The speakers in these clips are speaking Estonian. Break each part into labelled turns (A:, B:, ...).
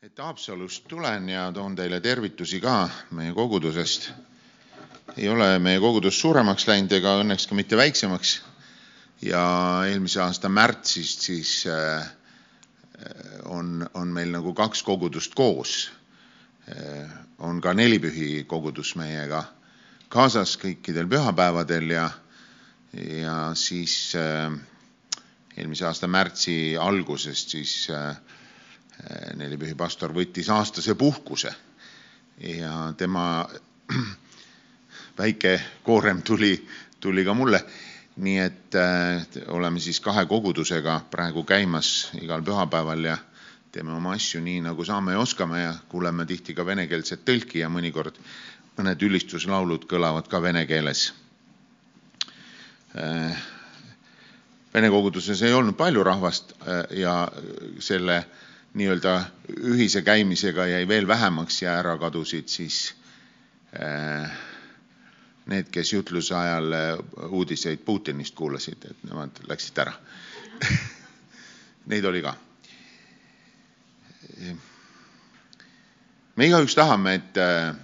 A: et Haapsalust tulen ja toon teile tervitusi ka meie kogudusest. ei ole meie kogudus suuremaks läinud ega õnneks ka mitte väiksemaks. ja eelmise aasta märtsist siis äh, on, on meil nagu kaks kogudust koos. on ka nelipühi kogudus meiega kaasas kõikidel pühapäevadel ja, ja siis äh, eelmise aasta märtsi algusest siis äh, nelipühi pastor võttis aastase puhkuse ja tema väike koorem tuli, tuli ka mulle. nii et äh, oleme siis kahe kogudusega praegu käimas igal pühapäeval ja teeme oma asju nii, nagu saame ja oskame ja kuuleme tihti ka venekeelset tõlki ja mõnikord mõned ülistuslaulud kõlavad ka vene keeles äh, Vene koguduses ei olnud palju rahvast äh, ja selle nii-öelda ühise käimisega jäi veel vähemaks ja ära kadusid siis äh, need, kes jutluse ajal uudiseid Putinist kuulasid, et nemad läksid ära Neid oli ka. me igaüks tahame, et äh,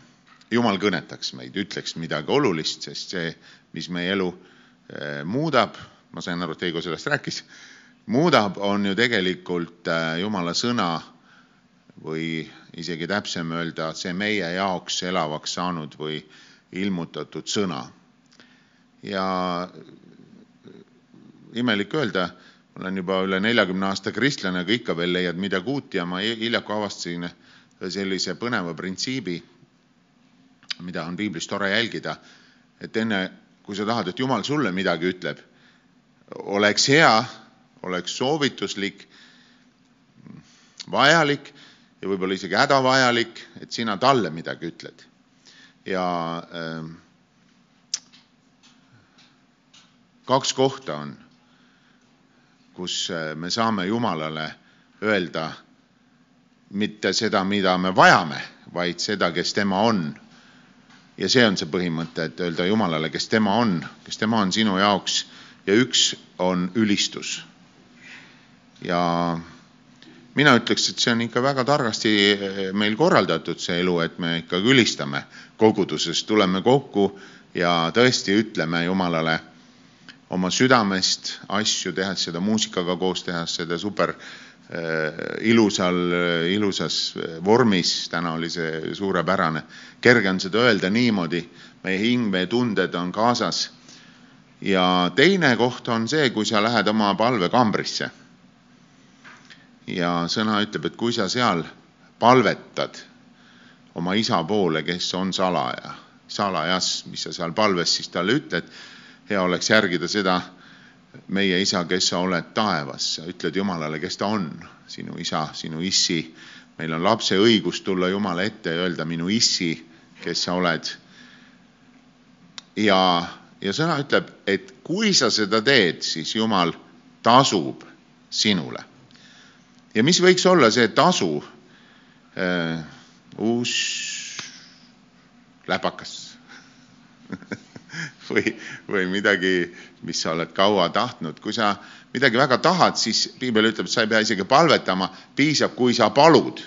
A: Jumal kõnetaks meid, ütleks midagi olulist, sest see, mis meie elu muudab, ma sain aru, et Heigo sellest rääkis, muudab, on ju tegelikult Jumala sõna või isegi täpsem öelda, see meie jaoks elavaks saanud või ilmutatud sõna. ja imelik öelda, ma olen juba üle neljakümne aasta kristlane, aga ikka veel leiad midagi uut ja ma hiljuti avastasin sellise põneva printsiibi, mida on piiblis tore jälgida, et enne kui sa tahad, et Jumal sulle midagi ütleb, oleks hea, oleks soovituslik, vajalik ja võib-olla isegi hädavajalik, et sina talle midagi ütled ja äh, kaks kohta on, kus me saame Jumalale öelda mitte seda, mida me vajame, vaid seda, kes tema on. ja see on see põhimõte, et öelda Jumalale, kes tema on, kes tema on sinu jaoks ja üks on ülistus. Ja mina ütleks, et see on ikka väga targasti meil korraldatud, see elu, et me ikkagi ülistame koguduses, tuleme kokku ja tõesti ütleme Jumalale oma südamest asju, tehes seda muusikaga koos, tehes seda super äh, ilusal, ilusas vormis, täna oli see suurepärane. kerge on seda öelda niimoodi, meie hing, meie tunded on kaasas. ja teine koht on see, kui sa lähed oma palvekambrisse ja sõna ütleb, et kui sa seal palvetad oma isa poole, kes on salaja, salajas, mis sa seal palves siis talle ütled, hea oleks järgida seda, meie isa, kes sa oled taevas, sa ütled Jumalale, kes ta on, sinu isa, sinu issi. meil on lapse õigus tulla Jumala ette ja öelda minu issi, kes sa oled. ja, ja sõna ütleb, et kui sa seda teed, siis Jumal tasub sinule ja mis võiks olla see tasu äh,? uus läpakas või, või midagi, mis sa oled kaua tahtnud. kui sa midagi väga tahad, siis piibel ütleb, sa ei pea isegi palvetama, piisab, kui sa palud.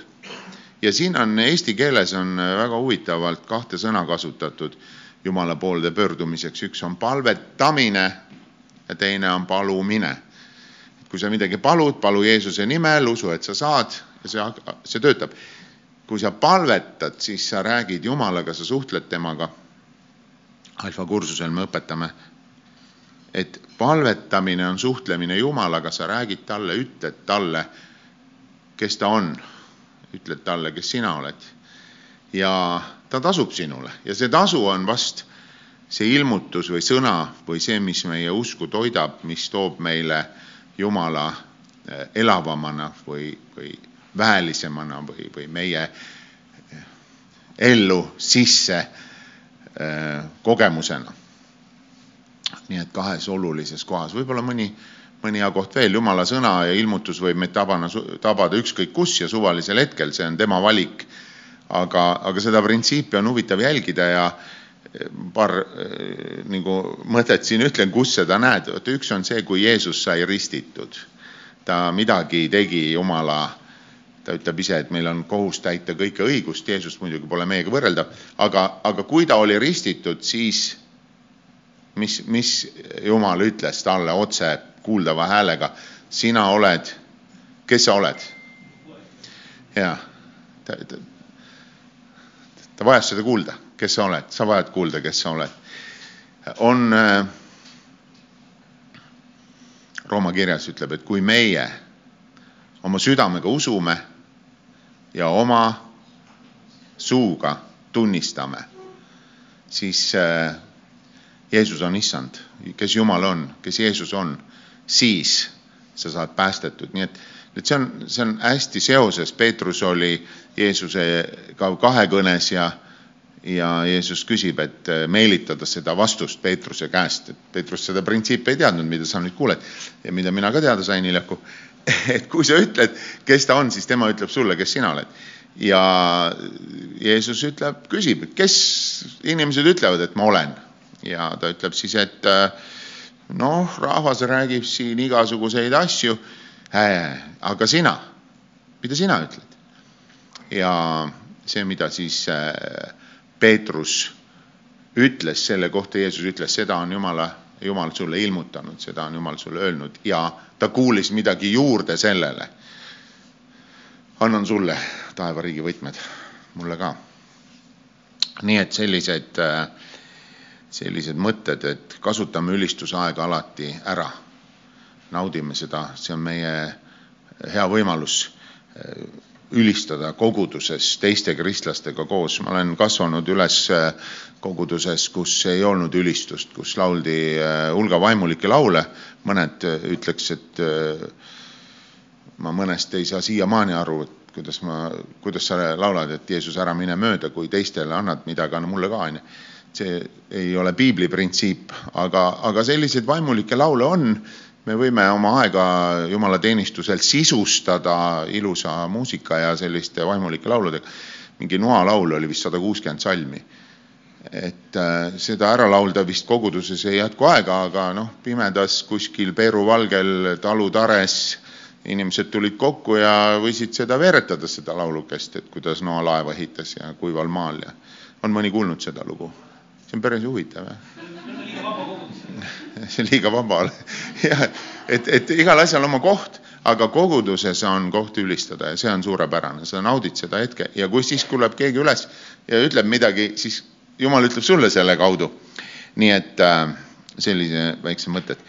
A: ja siin on eesti keeles on väga huvitavalt kahte sõna kasutatud Jumala poolde pöördumiseks, üks on palvetamine ja teine on palumine kui sa midagi palud, palu Jeesuse nimel, usu, et sa saad ja see, see töötab. kui sa palvetad, siis sa räägid Jumalaga, sa suhtled temaga. alfa kursusel me õpetame, et palvetamine on suhtlemine Jumalaga, sa räägid talle, ütled talle, kes ta on, ütled talle, kes sina oled. ja ta tasub sinule ja see tasu on vast see ilmutus või sõna või see, mis meie usku toidab, mis toob meile äh, Jumala eh, elavamana või, või väelisemana või, või meie eh, ellu sisse äh, kogemusena. nii et kahes olulises kohas, võib-olla mõni, mõni hea koht veel, Jumala sõna ja ilmutus võib meid tabana, tabada ükskõik kus ja suvalisel hetkel, see on tema valik. aga, aga seda printsiipi on huvitav jälgida ja paar äh, nagu mõtet siin ütlen, kus seda näed, vaata üks on see, kui Jeesus sai ristitud. ta midagi tegi Jumala. Ta ütleb ise, et meil on kohus täita kõike õigust, Jeesus muidugi pole meiega võrreldav, aga, aga kui ta oli ristitud, siis mis, mis Jumal ütles talle otse kuuldava häälega, sina oled, kes sa oled? jaa, ta, ta, ta vajas seda kuulda, kes sa oled, sa vajad kuulda, kes sa oled. on äh, Rooma kirjas ütleb, et kui meie oma südamega usume ja oma suuga tunnistame, siis äh, Jeesus on issand, kes Jumal on, kes Jeesus on, siis sa saad päästetud, nii et, et see on, see on hästi seoses, Peetrus oli Jeesusega kahekõnes ja ja Jeesus küsib, et meelitada seda vastust Peetruse käest, et Peetrus seda printsiipi ei teadnud, mida sa nüüd kuuled ja mida mina ka teada sain hiljaku. et kui sa ütled, kes ta on, siis tema ütleb sulle, kes sina oled. ja Jeesus ütleb, küsib, kes inimesed ütlevad, et ma olen ja ta ütleb siis, et noh, rahvas räägib siin igasuguseid asju äh,. aga sina, mida sina ütled? ja see, mida siis äh, Peetrus ütles selle kohta, Jeesus ütles, seda on Jumala, Jumal sulle ilmutanud, seda on Jumal sulle öelnud ja ta kuulis midagi juurde sellele. annan sulle taevariigi võtmed, mulle ka. nii et sellised, sellised mõtted, et kasutame ülistusaega alati ära. naudime seda, see on meie hea võimalus ülistada koguduses teiste kristlastega koos. ma olen kasvanud üles äh, koguduses, kus ei olnud ülistust, kus lauldi äh, hulga vaimulikke laule. mõned äh, ütleks, et ma mõnest ei saa siiamaani aru, et kuidas ma, kuidas sa laulad, et Jeesus, ära mine mööda, kui teistele annad midagi, anna mulle ka, onju. see ei ole piibli printsiip, aga, aga selliseid vaimulikke laule on me võime oma aega jumalateenistusel sisustada ilusa muusika ja selliste vaimulike lauludega. mingi noalaul oli vist sada kuuskümmend salmi. et äh, seda ära laulda vist koguduses ei jätku aega, aga noh, pimedas kuskil Peeru valgel talutares inimesed tulid kokku ja võisid seda veeretada, seda laulukest, et kuidas Noa laeva ehitas ja kuival maal ja on mõni kuulnud seda lugu? see on päris huvitav jah see liiga vaba. jah, et, et igal asjal oma koht, aga koguduses on koht ülistada ja see on suurepärane, sa naudid seda hetke ja kui siis tuleb keegi üles ja ütleb midagi, siis jumal ütleb sulle selle kaudu. nii et äh, sellise väikse mõtted.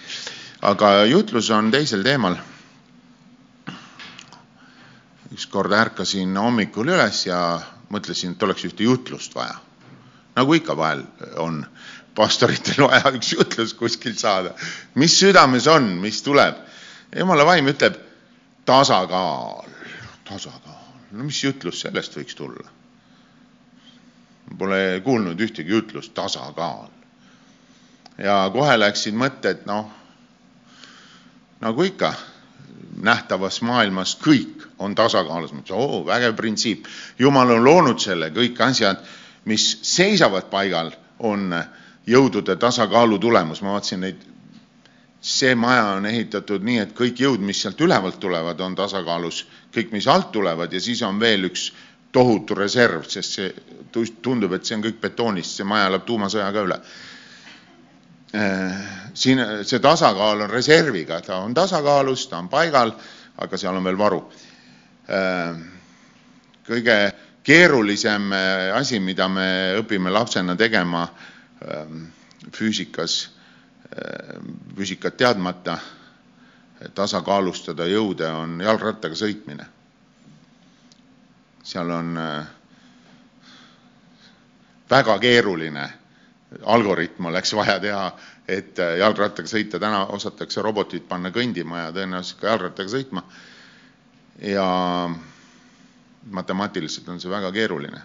A: aga jutlus on teisel teemal. ükskord ärkasin hommikul üles ja mõtlesin, et oleks ühte jutlust vaja. nagu ikka vahel on pastoritel vaja üks jutlus kuskilt saada. mis südames on, mis tuleb? jumala vaim ütleb tasakaal, tasakaal. no mis jutlus sellest võiks tulla? Pole kuulnud ühtegi jutlust, tasakaal. ja kohe läksid mõtted, noh, nagu ikka, nähtavas maailmas kõik on tasakaalus. ma ütlesin, oo, vägev printsiip. jumal on loonud selle, kõik asjad, mis seisavad paigal, on jõudude tasakaalu tulemus, ma vaatasin neid, see maja on ehitatud nii, et kõik jõud, mis sealt ülevalt tulevad, on tasakaalus, kõik, mis alt tulevad ja siis on veel üks tohutu reserv, sest see tundub, et see on kõik betoonist, see maja elab tuumasõja ka üle. Äh, siin see tasakaal on reserviga, ta on tasakaalus, ta on paigal, aga seal on veel varu. Äh, kõige keerulisem äh, asi, mida me õpime lapsena tegema, füüsikas, ähm, füüsikat teadmata tasakaalustada jõude, on jalgrattaga sõitmine. seal on äh, väga keeruline algoritm oleks vaja teha, et äh, jalgrattaga sõita, täna osatakse robotid panna kõndima ja tõenäoliselt ka jalgrattaga sõitma. ja matemaatiliselt on see väga keeruline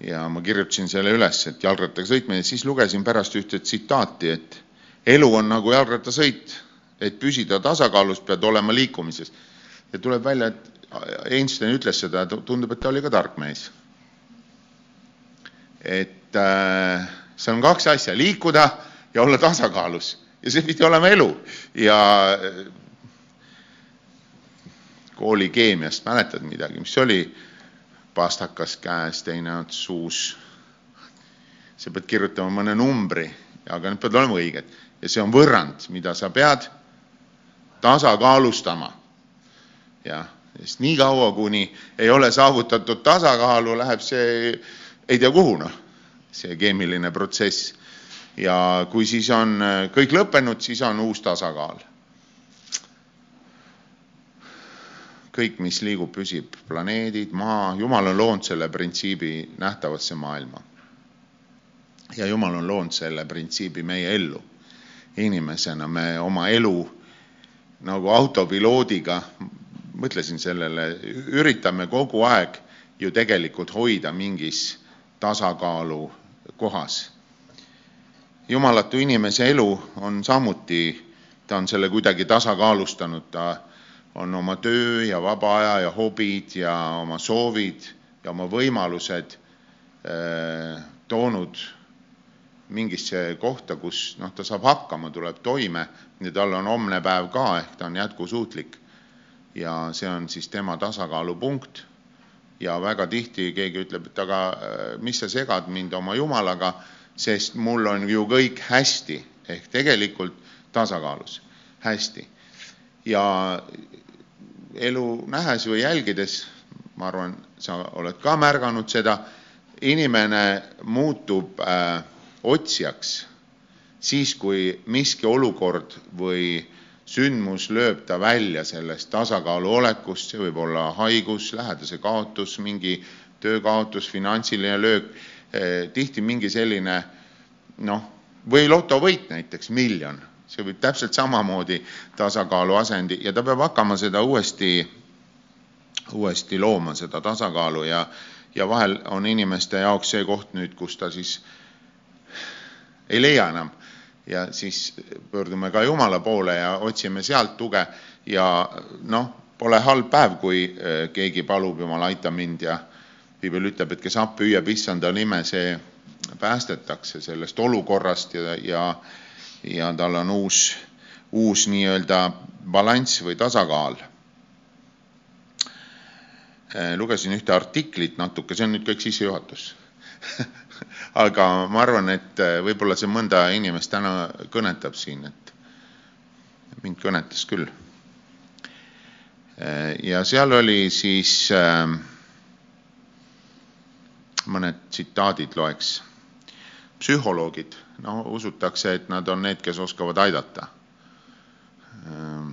A: ja ma kirjutasin selle üles, et jalgrattaga sõitmine, siis lugesin pärast ühte tsitaati, et elu on nagu jalgrattasõit, et püsida tasakaalus, pead olema liikumises. ja tuleb välja, et Einstein ütles seda, tundub, et ta oli ka tark mees. et äh, seal on kaks asja, liikuda ja olla tasakaalus. Ja see pidi olema elu. Ja kooli keemiast, mäletad midagi, mis oli pastakas käes, teine ots suus. sa pead kirjutama mõne numbri, aga need peavad olema õiged ja see on võrrand, mida sa pead tasakaalustama. jah, sest niikaua, kuni ei ole saavutatud tasakaalu, läheb see ei tea kuhu, noh, see keemiline protsess. ja kui siis on kõik lõppenud, siis on uus tasakaal kõik, mis liigub, püsib, planeedid, maa, Jumal on loonud selle printsiibi nähtavasse maailma. ja Jumal on loonud selle printsiibi meie ellu. inimesena me oma elu nagu autopiloodiga, mõtlesin sellele, üritame kogu aeg ju tegelikult hoida mingis tasakaalu kohas. jumalatu inimese elu on samuti, ta on selle kuidagi tasakaalustanud, ta on oma töö ja vaba aja ja hobid ja oma soovid ja oma võimalused äh, toonud mingisse kohta, kus noh, ta saab hakkama, tuleb toime ja tal on homne päev ka, ehk ta on jätkusuutlik. ja see on siis tema tasakaalupunkt. ja väga tihti keegi ütleb, et aga äh, mis sa segad mind oma jumalaga, sest mul on ju kõik hästi ehk tegelikult tasakaalus, hästi. ja elu nähes või jälgides, ma arvan, sa oled ka märganud seda, inimene muutub äh, otsijaks siis, kui miski olukord või sündmus lööb ta välja sellest tasakaalu olekust, see võib olla haigus, lähedase kaotus, mingi töö kaotus, finantsiline löök, äh, tihti mingi selline noh, või lotovõit näiteks, miljon see võib täpselt samamoodi tasakaalu asendi ja ta peab hakkama seda uuesti, uuesti looma, seda tasakaalu ja, ja vahel on inimeste jaoks see koht nüüd, kus ta siis ei leia enam. Ja siis pöördume ka Jumala poole ja otsime sealt tuge ja noh, pole halb päev, kui äh, keegi palub, Jumal, aita mind. Ja piibel ütleb, et kes appi hüüab issanda nime, see päästetakse sellest olukorrast ja, ja ja tal on uus, uus nii-öelda balanss või tasakaal. Äh, lugesin ühte artiklit natuke, see on nüüd kõik sissejuhatus aga ma arvan, et äh, võib-olla see mõnda inimest täna kõnetab siin, et mind kõnetas küll. Äh, ja seal oli siis mõned tsitaadid loeks psühholoogid, no usutakse, et nad on need, kes oskavad aidata. Ehm,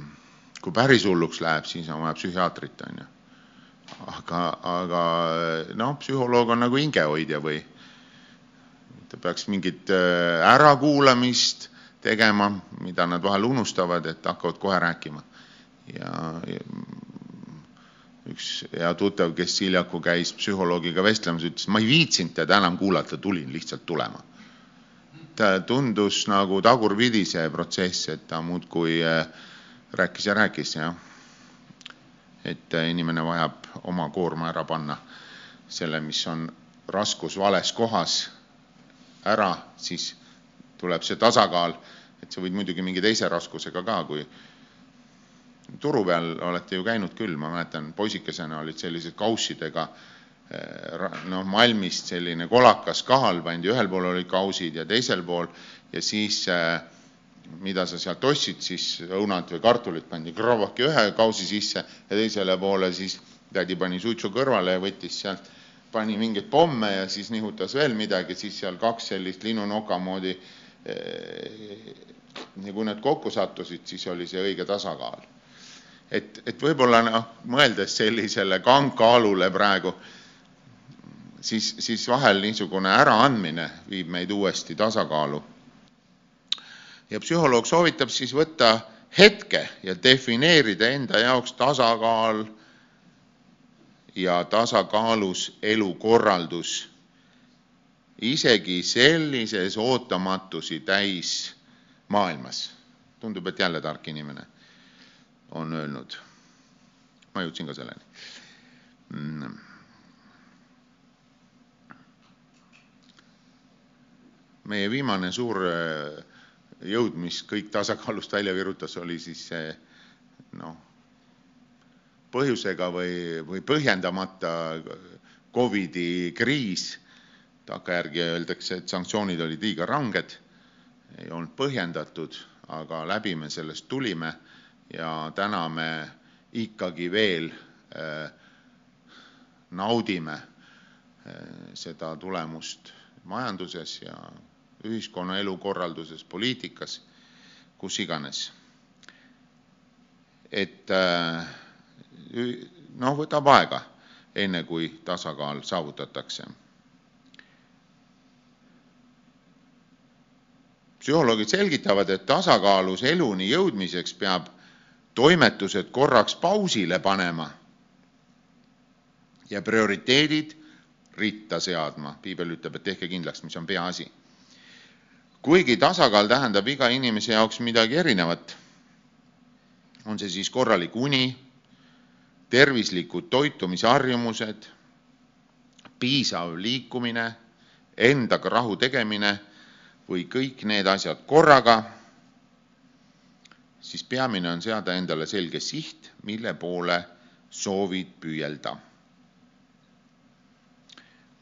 A: kui päris hulluks läheb, siis on vaja psühhiaatrit, on ju. aga, aga noh, psühholoog on nagu hingehoidja või ta peaks mingit äh, ärakuulamist tegema, mida nad vahel unustavad, et hakkavad kohe rääkima. ja, ja üks hea tuttav, kes hiljaku käis psühholoogiga vestlemas, ütles, ma ei viitsinud teda enam kuulata, tulin lihtsalt tulema ta tundus nagu tagurpidi see protsess, et ta muudkui äh, rääkis ja rääkis, jah. et äh, inimene vajab oma koorma ära panna, selle, mis on raskus vales kohas ära, siis tuleb see tasakaal, et sa võid muidugi mingi teise raskusega ka, kui turu peal olete ju käinud küll, ma mäletan, poisikesena olid sellised kaussidega äh, noh, malmist selline kolakas kaal pandi, ühel pool olid kausid ja teisel pool ja siis eh, mida sa sealt ostsid, siis õunad või kartulid pandi kravaki ühe kausi sisse ja teisele poole siis tädi pani suitsu kõrvale ja võttis sealt, pani mingeid pomme ja siis nihutas veel midagi, siis seal kaks sellist linnunoka moodi. Eh, ja kui need kokku sattusid, siis oli see õige tasakaal. et, et võib-olla noh, mõeldes sellisele kangkaalule praegu siis, siis vahel niisugune äraandmine viib meid uuesti tasakaalu. ja psühholoog soovitab siis võtta hetke ja defineerida enda jaoks tasakaal ja tasakaalus elukorraldus, isegi sellises ootamatusi täis maailmas. tundub, et jälle tark inimene on öelnud. ma jõudsin ka selleni mm meie viimane suur äh, jõud, mis kõik tasakaalust välja virutas, oli siis see noh, põhjusega või, või põhjendamata Covidi kriis, takkajärgi öeldakse, et sanktsioonid olid liiga ranged, ei olnud põhjendatud, aga läbi me sellest tulime ja täna me ikkagi veel äh, naudime äh, seda tulemust majanduses ja ühiskonnaelu korralduses, poliitikas, kus iganes. et äh, noh, võtab aega, enne kui tasakaal saavutatakse. psühholoogid selgitavad, et tasakaalus eluni jõudmiseks peab toimetused korraks pausile panema ja prioriteedid ritta seadma. piibel ütleb, et tehke kindlaks, mis on peaasi. Kuigi tasakaal tähendab iga inimese jaoks midagi erinevat, on see siis korralik uni, tervislikud toitumisharjumused, piisav liikumine, endaga rahu tegemine või kõik need asjad korraga, siis peamine on seada endale selge siht, mille poole soovid püüelda.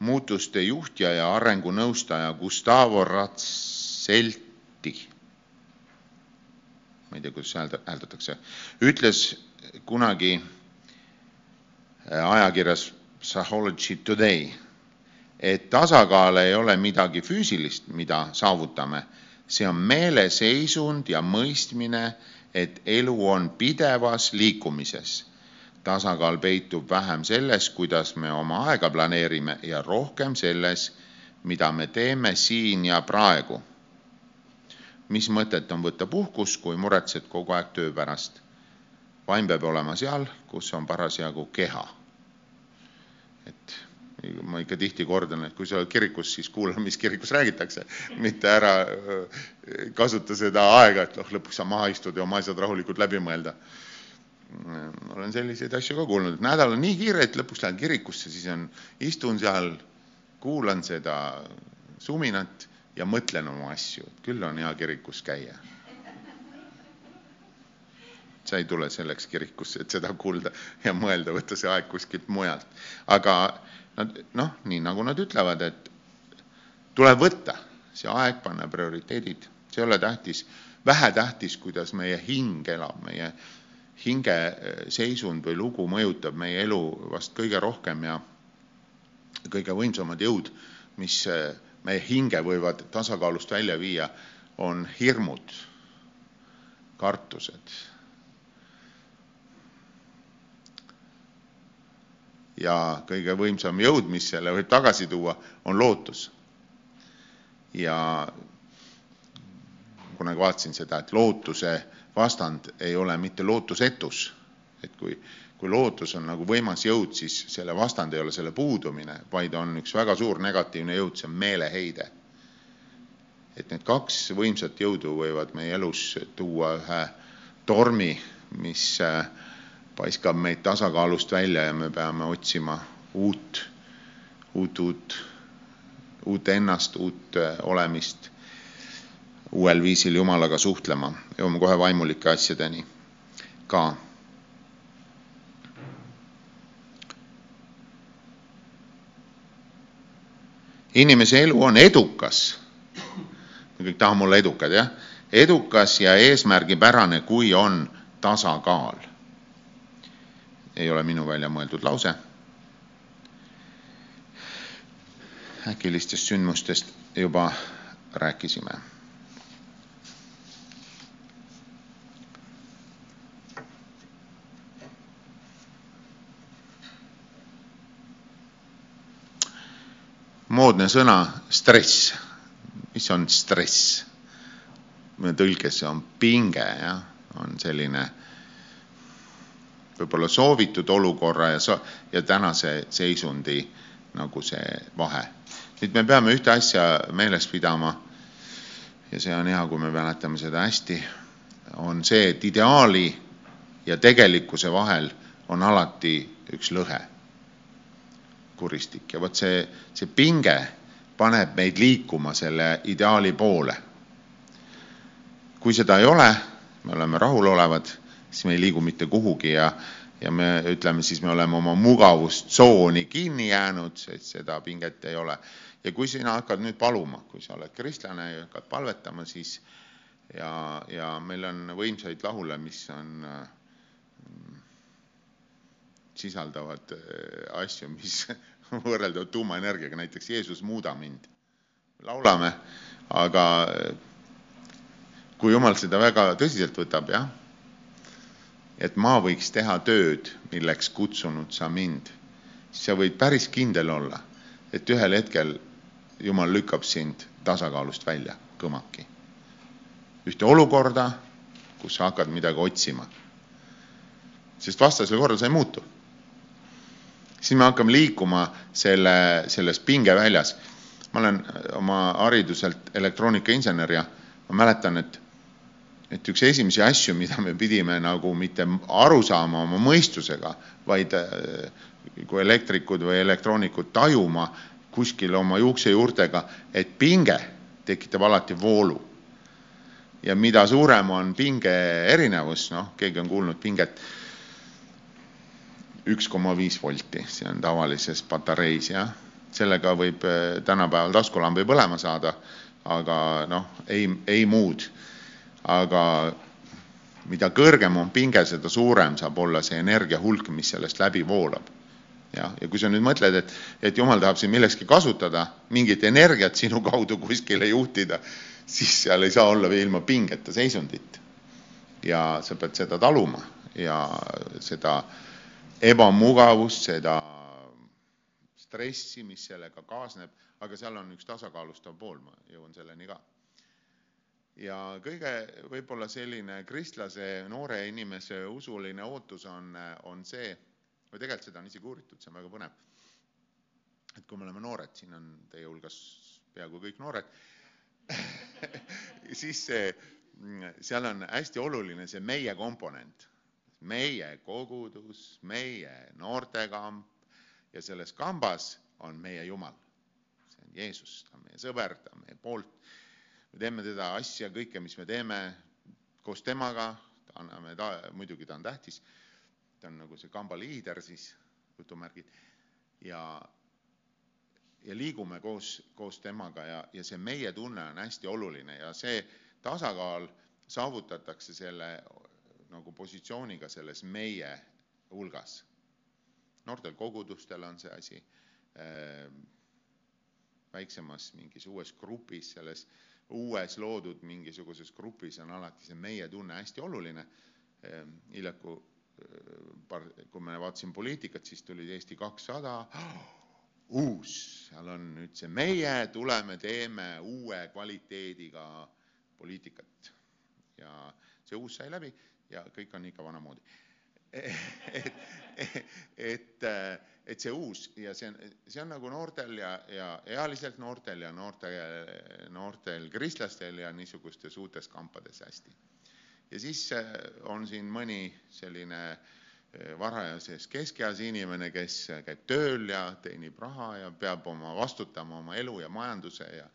A: Muutuste juhtja ja arengunõustaja Gustavo Ratzelti, ma ei tea, kuidas hääldatakse, ütles kunagi äh, ajakirjas Psychology Today, et tasakaal ei ole midagi füüsilist, mida saavutame, see on meeleseisund ja mõistmine, et elu on pidevas liikumises. Tasakaal peitub vähem selles, kuidas me oma aega planeerime ja rohkem selles, mida me teeme siin ja praegu. Mis mõtet on võtta puhkus, kui muretsed kogu aeg töö pärast? vaim peab olema seal, kus on parasjagu keha. et ma ikka tihti kordan, et kui sa oled kirikus, siis kuula, mis kirikus räägitakse, mitte ära äh, kasuta seda aega, et noh, lõpuks sa maha istud ja oma asjad rahulikult läbi mõelda olen selliseid asju ka kuulnud, et nädal on nii kiire, et lõpuks lähen kirikusse, siis on, istun seal, kuulan seda suminat ja mõtlen oma asju, et küll on hea kirikus käia. sa ei tule selleks kirikusse, et seda kuulda ja mõelda, võtta see aeg kuskilt mujalt. aga nad noh, nii nagu nad ütlevad, et tuleb võtta see aeg, panna prioriteedid, see ei ole tähtis, vähetähtis, kuidas meie hing elab, meie hingeseisund või lugu mõjutab meie elu vast kõige rohkem ja kõige võimsamad jõud, mis eh, meie hinge võivad tasakaalust välja viia, on hirmud, kartused. ja kõige võimsam jõud, mis selle võib tagasi tuua, on lootus. ja kunagi vaatasin seda, et lootuse vastand ei ole mitte lootusetus, et kui, kui lootus on nagu võimas jõud, siis selle vastand ei ole selle puudumine, vaid on üks väga suur negatiivne jõud, see on meeleheide. et need kaks võimsat jõudu võivad meie elus tuua ühe tormi, mis äh, paiskab meid tasakaalust välja ja me peame otsima uut, uut, uut, uut ennast, uut äh, olemist uuel viisil Jumalaga suhtlema. jõuame kohe vaimulike asjadeni ka. Inimese elu on edukas. me kõik tahame olla edukad, jah? edukas ja eesmärgipärane, kui on tasakaal. ei ole minu välja mõeldud lause. äkilistest sündmustest juba rääkisime moodne sõna stress. mis on stress? tõlkes see on pinge, jah, on selline võib-olla soovitud olukorra ja, so ja tänase seisundi nagu see vahe. nüüd me peame ühte asja meeles pidama ja see on hea, kui me mäletame seda hästi, on see, et ideaali ja tegelikkuse vahel on alati üks lõhe kuristik ja vot see, see pinge paneb meid liikuma selle ideaali poole. kui seda ei ole, me oleme rahulolevad, siis me ei liigu mitte kuhugi ja, ja me ütleme siis, me oleme oma mugavustsooni kinni jäänud, et seda pinget ei ole. ja kui sina hakkad nüüd paluma, kui sa oled kristlane ja hakkad palvetama, siis ja, ja meil on võimsaid lahule, mis on äh, sisaldavad äh, asju, mis võrrelduvad tuumaenergiaga, näiteks Jeesus, muuda mind. laulame, aga äh, kui Jumal seda väga tõsiselt võtab, jah, et ma võiks teha tööd, milleks kutsunud sa mind, siis sa võid päris kindel olla, et ühel hetkel Jumal lükkab sind tasakaalust välja, kõmaki. ühte olukorda, kus sa hakkad midagi otsima. sest vastasel korral sa ei muutu siis me hakkame liikuma selle, selles pingeväljas. ma olen oma hariduselt elektroonikainsener ja ma mäletan, et, et üks esimesi asju, mida me pidime nagu mitte aru saama oma mõistusega, vaid äh, kui elektrikud või elektroonikud tajuma kuskil oma juuksejuurtega, et pinge tekitab alati voolu. ja mida suurem on pinge erinevus, noh, keegi on kuulnud pinget üks koma viis volti, see on tavalises patareis, jah. sellega võib eh, tänapäeval taskulambi põlema saada, aga noh, ei, ei muud. aga mida kõrgem on pinge, seda suurem saab olla see energia hulk, mis sellest läbi voolab. jah, ja kui sa nüüd mõtled, et, et jumal tahab sind millekski kasutada, mingit energiat sinu kaudu kuskile juhtida, siis seal ei saa olla ilma pingeta seisundit. ja sa pead seda taluma ja seda äh, ebamugavust, seda stressi, mis sellega kaasneb, aga seal on üks tasakaalustav pool, ma jõuan selleni ka. ja kõige võib-olla selline kristlase, noore inimese usuline ootus on, on see, või tegelikult seda on isegi uuritud, see on väga põnev, et kui me oleme noored, siin on teie hulgas peaaegu kõik noored siis see, seal on hästi oluline see meie komponent meie kogudus, meie noortekamp ja selles kambas on meie Jumal. see on Jeesus, ta on meie sõber, ta on meie poolt. me teeme teda asja, kõike, mis me teeme koos temaga, anname, ta, muidugi ta on tähtis, ta on nagu see kamba liider siis, jutumärgid, ja, ja liigume koos, koos temaga ja, ja see meie tunne on hästi oluline ja see tasakaal saavutatakse selle nagu positsiooniga selles meie hulgas. noortel kogudustel on see asi, ehm, väiksemas mingis uues grupis, selles uues loodud mingisuguses grupis on alati see meie tunne hästi oluline. Ehm, hiljuti, ehm, kui me vaatasime poliitikat, siis tuli Eesti kakssada, uus, seal on nüüd see meie, tuleme, teeme uue kvaliteediga poliitikat. ja see uus sai läbi ja kõik on ikka vanamoodi et, et, et see uus ja see on, see on nagu noortel ja, ja ealiselt noortel ja noorte, noortel kristlastel ja niisugustes uutes kampades hästi. ja siis äh, on siin mõni selline äh, varajases keskeas inimene, kes käib tööl ja teenib raha ja peab oma, vastutama oma elu ja majanduse ja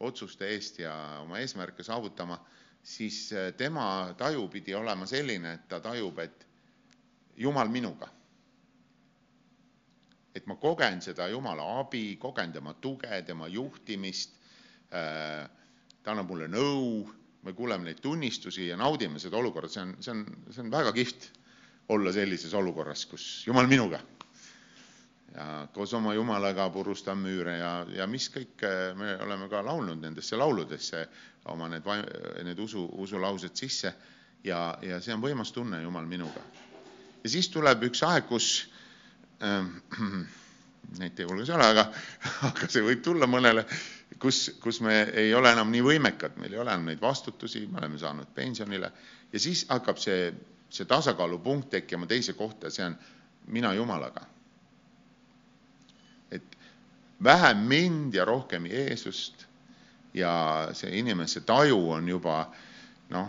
A: otsuste eest ja oma eesmärke saavutama siis äh, tema taju pidi olema selline, et ta tajub, et Jumal minuga. et ma kogen seda Jumala abi, kogen tema tuge, tema juhtimist, äh, ta annab mulle nõu, me kuuleme neid tunnistusi ja naudime seda olukorda, see on, see on, see on väga kihvt olla sellises olukorras, kus Jumal minuga ja koos oma Jumalaga purustan müüre ja, ja mis kõik me oleme ka laulnud nendesse lauludesse oma need, need usu, usulaused sisse. Ja, ja see on võimas tunne, Jumal minuga. ja siis tuleb üks aeg, kus äh, neid ei ole, aga, aga see võib tulla mõnele, kus, kus me ei ole enam nii võimekad, meil ei ole enam neid vastutusi, me oleme saanud pensionile. Ja siis hakkab see, see tasakaalupunkt tekkima teise kohta, see on mina Jumalaga vähem mind ja rohkem Jeesust. Ja see inimese taju on juba noh,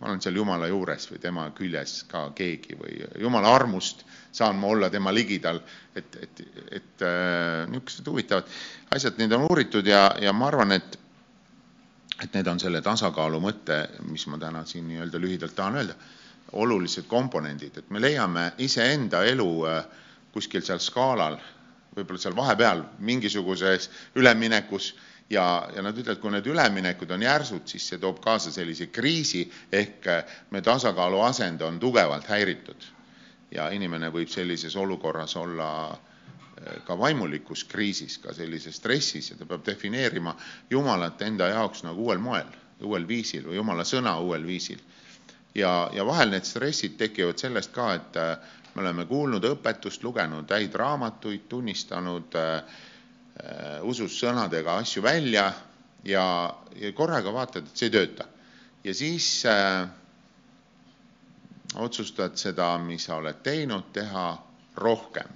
A: ma olen seal Jumala juures või tema küljes ka keegi või Jumala armust saan ma olla tema ligidal, et, et, et äh, niisugused huvitavad asjad, neid on uuritud ja, ja ma arvan, et et need on selle tasakaalu mõte, mis ma täna siin nii-öelda lühidalt tahan öelda. olulised komponendid, et me leiame iseenda elu kuskil seal skaalal, võib-olla seal vahepeal mingisuguses üleminekus ja, ja nad ütlevad, kui need üleminekud on järsud, siis see toob kaasa sellise kriisi ehk me tasakaalu asend on tugevalt häiritud. ja inimene võib sellises olukorras olla ka vaimulikus kriisis, ka sellises stressis ja ta peab defineerima Jumalat enda jaoks nagu uuel moel, uuel viisil või Jumala sõna uuel viisil. ja, ja vahel need stressid tekivad sellest ka, et me oleme kuulnud õpetust, lugenud häid raamatuid, tunnistanud äh, usus sõnadega asju välja ja, ja korraga vaatad, et see ei tööta. ja siis äh, otsustad seda, mis sa oled teinud, teha rohkem,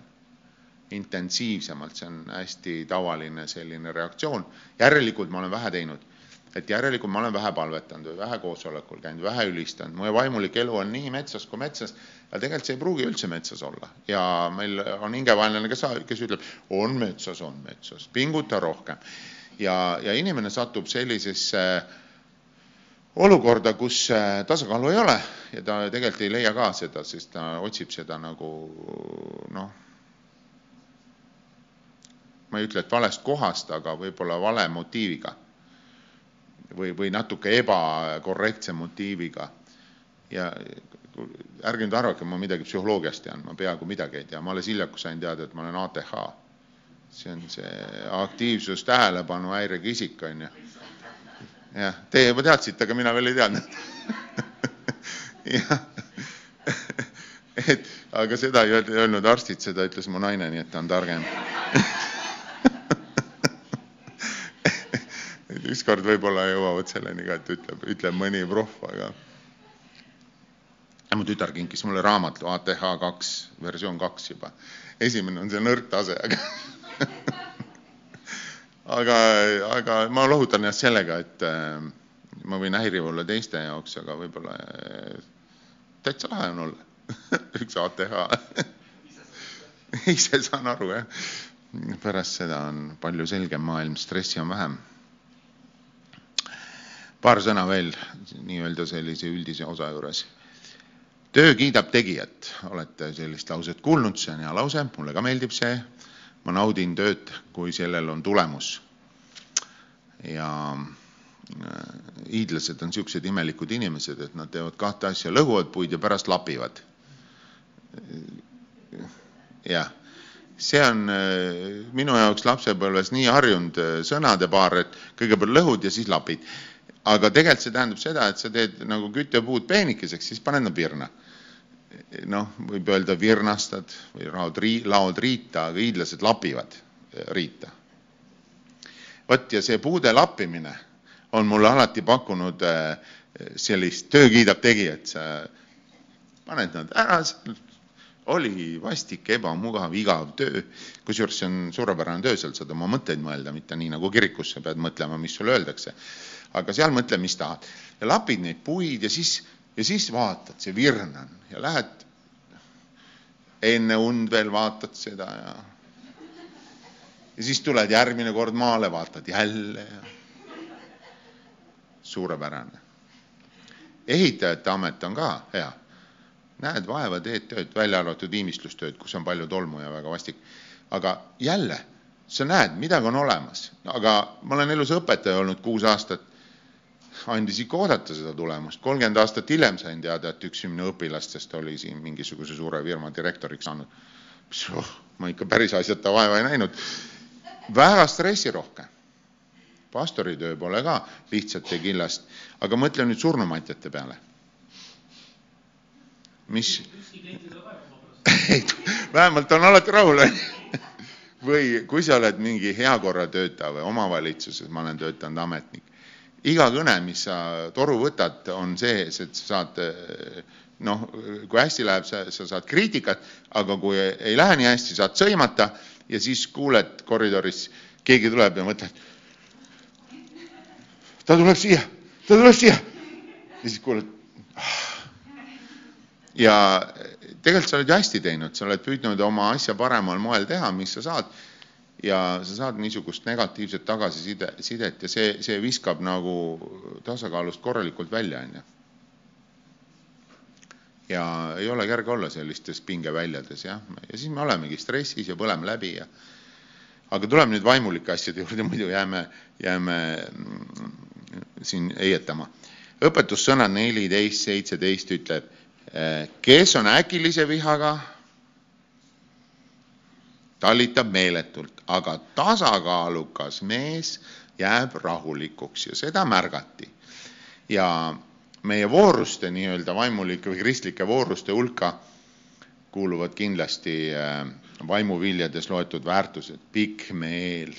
A: intensiivsemalt, see on hästi tavaline selline reaktsioon. järelikult ma olen vähe teinud et järelikult ma olen vähe palvetanud või vähe koosolekul käinud, vähe ülistanud, mu vaimulik elu on nii metsas kui metsas, aga tegelikult see ei pruugi üldse metsas olla. Ja meil on hingevaenlane, kes, kes ütleb, on metsas, on metsas, pinguta rohkem. ja, ja inimene satub sellisesse olukorda, kus äh, tasakaalu ei ole ja ta tegelikult ei leia ka seda, sest ta otsib seda nagu noh, ma ei ütle, et valest kohast, aga võib-olla vale motiiviga või, või natuke ebakorrektse motiiviga. ja ärge nüüd arvake, ma midagi psühholoogiast tean, ma peaaegu midagi ei tea, ma alles hiljuti sain teada, et ma olen ATH. see on see aktiivsus tähelepanu häirega isik, on ju. jah, teie juba teadsite, aga mina veel ei teadnud jah, et aga seda ei öelnud arstid, seda ütles mu naine, nii et ta on targem ükskord võib-olla jõuavad selleni ka, et ütleb, ütleb mõni proff, aga mu tütar kinkis mulle raamatu ATH kaks, versioon kaks juba. esimene on see nõrk tase, aga aga, aga ma lohutan ennast sellega, et äh, ma võin häiriv olla teiste jaoks, aga võib-olla äh, täitsa lahe on olla üks ATH ise saan aru, jah. pärast seda on palju selgem maailm, stressi on vähem paar sõna veel nii-öelda sellise üldise osa juures. töö kiidab tegijat, olete sellist lauset kuulnud, see on hea lause, mulle ka meeldib see. ma naudin tööd, kui sellel on tulemus. ja äh, hiidlased on niisugused imelikud inimesed, et nad teevad kahte asja, lõhuvad puid ja pärast lapivad. jah, see on äh, minu jaoks lapsepõlves nii harjunud äh, sõnadepaar, et kõigepealt lõhud ja siis lapid aga tegelikult see tähendab seda, et sa teed nagu küttepuud peenikeseks, siis paned nad virna. noh, võib öelda virnastad või laod, laod riita, aga hiidlased lapivad eh, riita. vot ja see puude lappimine on mulle alati pakkunud eh, sellist töö kiidab tegijat, sa paned nad ära, oli vastik, ebamugav, igav töö. kusjuures see on suurepärane töö, seal saad oma mõtteid mõelda, mitte nii nagu kirikus, sa pead mõtlema, mis sulle öeldakse aga seal mõtle, mis tahad. ja lapid neid puid ja siis, ja siis vaatad, see virn on ja lähed enne und veel vaatad seda ja ja siis tuled järgmine kord maale, vaatad jälle ja suurepärane. ehitajate amet on ka hea. näed vaeva, teed tööd, välja arvatud viimistlustööd, kus on palju tolmu ja väga vastik. aga jälle, sa näed, midagi on olemas, aga ma olen elus õpetaja olnud kuus aastat andis ikka oodata seda tulemust. kolmkümmend aastat hiljem sain teada, et üks minu õpilastest oli siin mingisuguse suure firma direktoriks saanud. Oh, ma ikka päris asjata vaeva ei näinud. väga stressirohke. pastoritöö pole ka lihtsate killast, aga mõtle nüüd surnumatjate peale. mis? vähemalt on alati rahul, onju või kui sa oled mingi heakorratöötaja või omavalitsuses, ma olen töötanud ametnik, iga kõne, mis sa toru võtad, on see, et sa saad noh, kui hästi läheb, sa, sa saad kriitikat, aga kui ei lähe nii hästi, saad sõimata ja siis kuuled koridoris, keegi tuleb ja mõtled, ta tuleb siia, ta tuleb siia. ja siis kuuled. Ah. ja tegelikult sa oled ju hästi teinud, sa oled püüdnud oma asja paremal moel teha, mis sa saad ja sa saad niisugust negatiivset tagasiside, sidet ja see, see viskab nagu tasakaalust korralikult välja, on ju. ja ei ole kerge olla sellistes pingeväljades jah, ja siis me olemegi stressis ja põleme läbi ja aga tuleme nüüd vaimulike asjade juurde, muidu jääme, jääme mm, siin heietama. õpetussõnad neliteist, seitseteist ütleb, kes on äkilise vihaga, tallitab meeletult, aga tasakaalukas mees jääb rahulikuks ja seda märgati. ja meie vooruste nii-öelda vaimulike või kristlike vooruste hulka kuuluvad kindlasti äh, vaimuviljades loetud väärtused, pikk meel,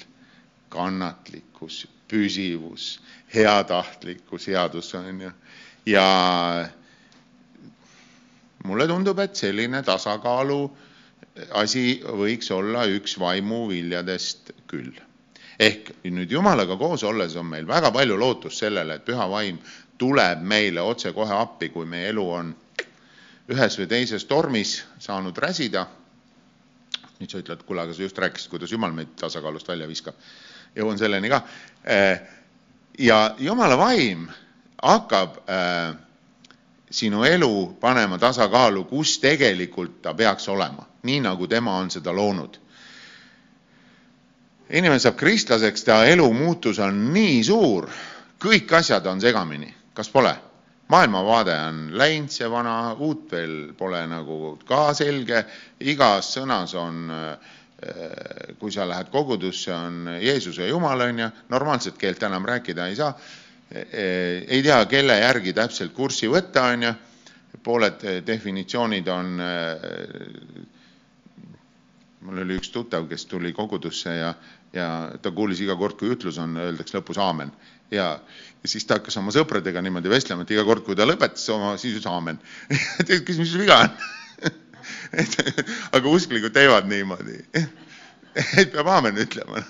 A: kannatlikkus, püsivus, heatahtlikkus, headus on ju. ja mulle tundub, et selline tasakaalu asi võiks olla üks vaimuviljadest küll. ehk nüüd Jumalaga koos olles on meil väga palju lootust sellele, et püha vaim tuleb meile otsekohe appi, kui meie elu on ühes või teises tormis saanud räsida. nüüd sa ütled, kuule, aga sa just rääkisid, kuidas Jumal meid tasakaalust välja viskab. jõuan selleni ka. Eh, ja Jumala vaim hakkab äh, sinu elu panema tasakaalu, kus tegelikult ta peaks olema, nii nagu tema on seda loonud. inimene saab kristlaseks, ta elu muutus on nii suur, kõik asjad on segamini, kas pole? maailmavaade on läinud, see vana, uut veel pole nagu ka selge, igas sõnas on, äh, kui sa lähed kogudusse, on Jeesus ja Jumal, on ju, normaalset keelt enam rääkida ei saa, äh, ei tea, kelle järgi täpselt kurssi võtta, on ju, pooled definitsioonid on, äh, mul oli üks tuttav, kes tuli kogudusse ja, ja ta kuulis iga kord, kui ütlus on, öeldakse lõpus aamen. Ja, ja siis ta hakkas oma sõpradega niimoodi vestlema, et iga kord, kui ta lõpetas oma, siis ütles aamen. Küsis, mis viga on? Aga usklikud teevad niimoodi, et peab aamen ütlema.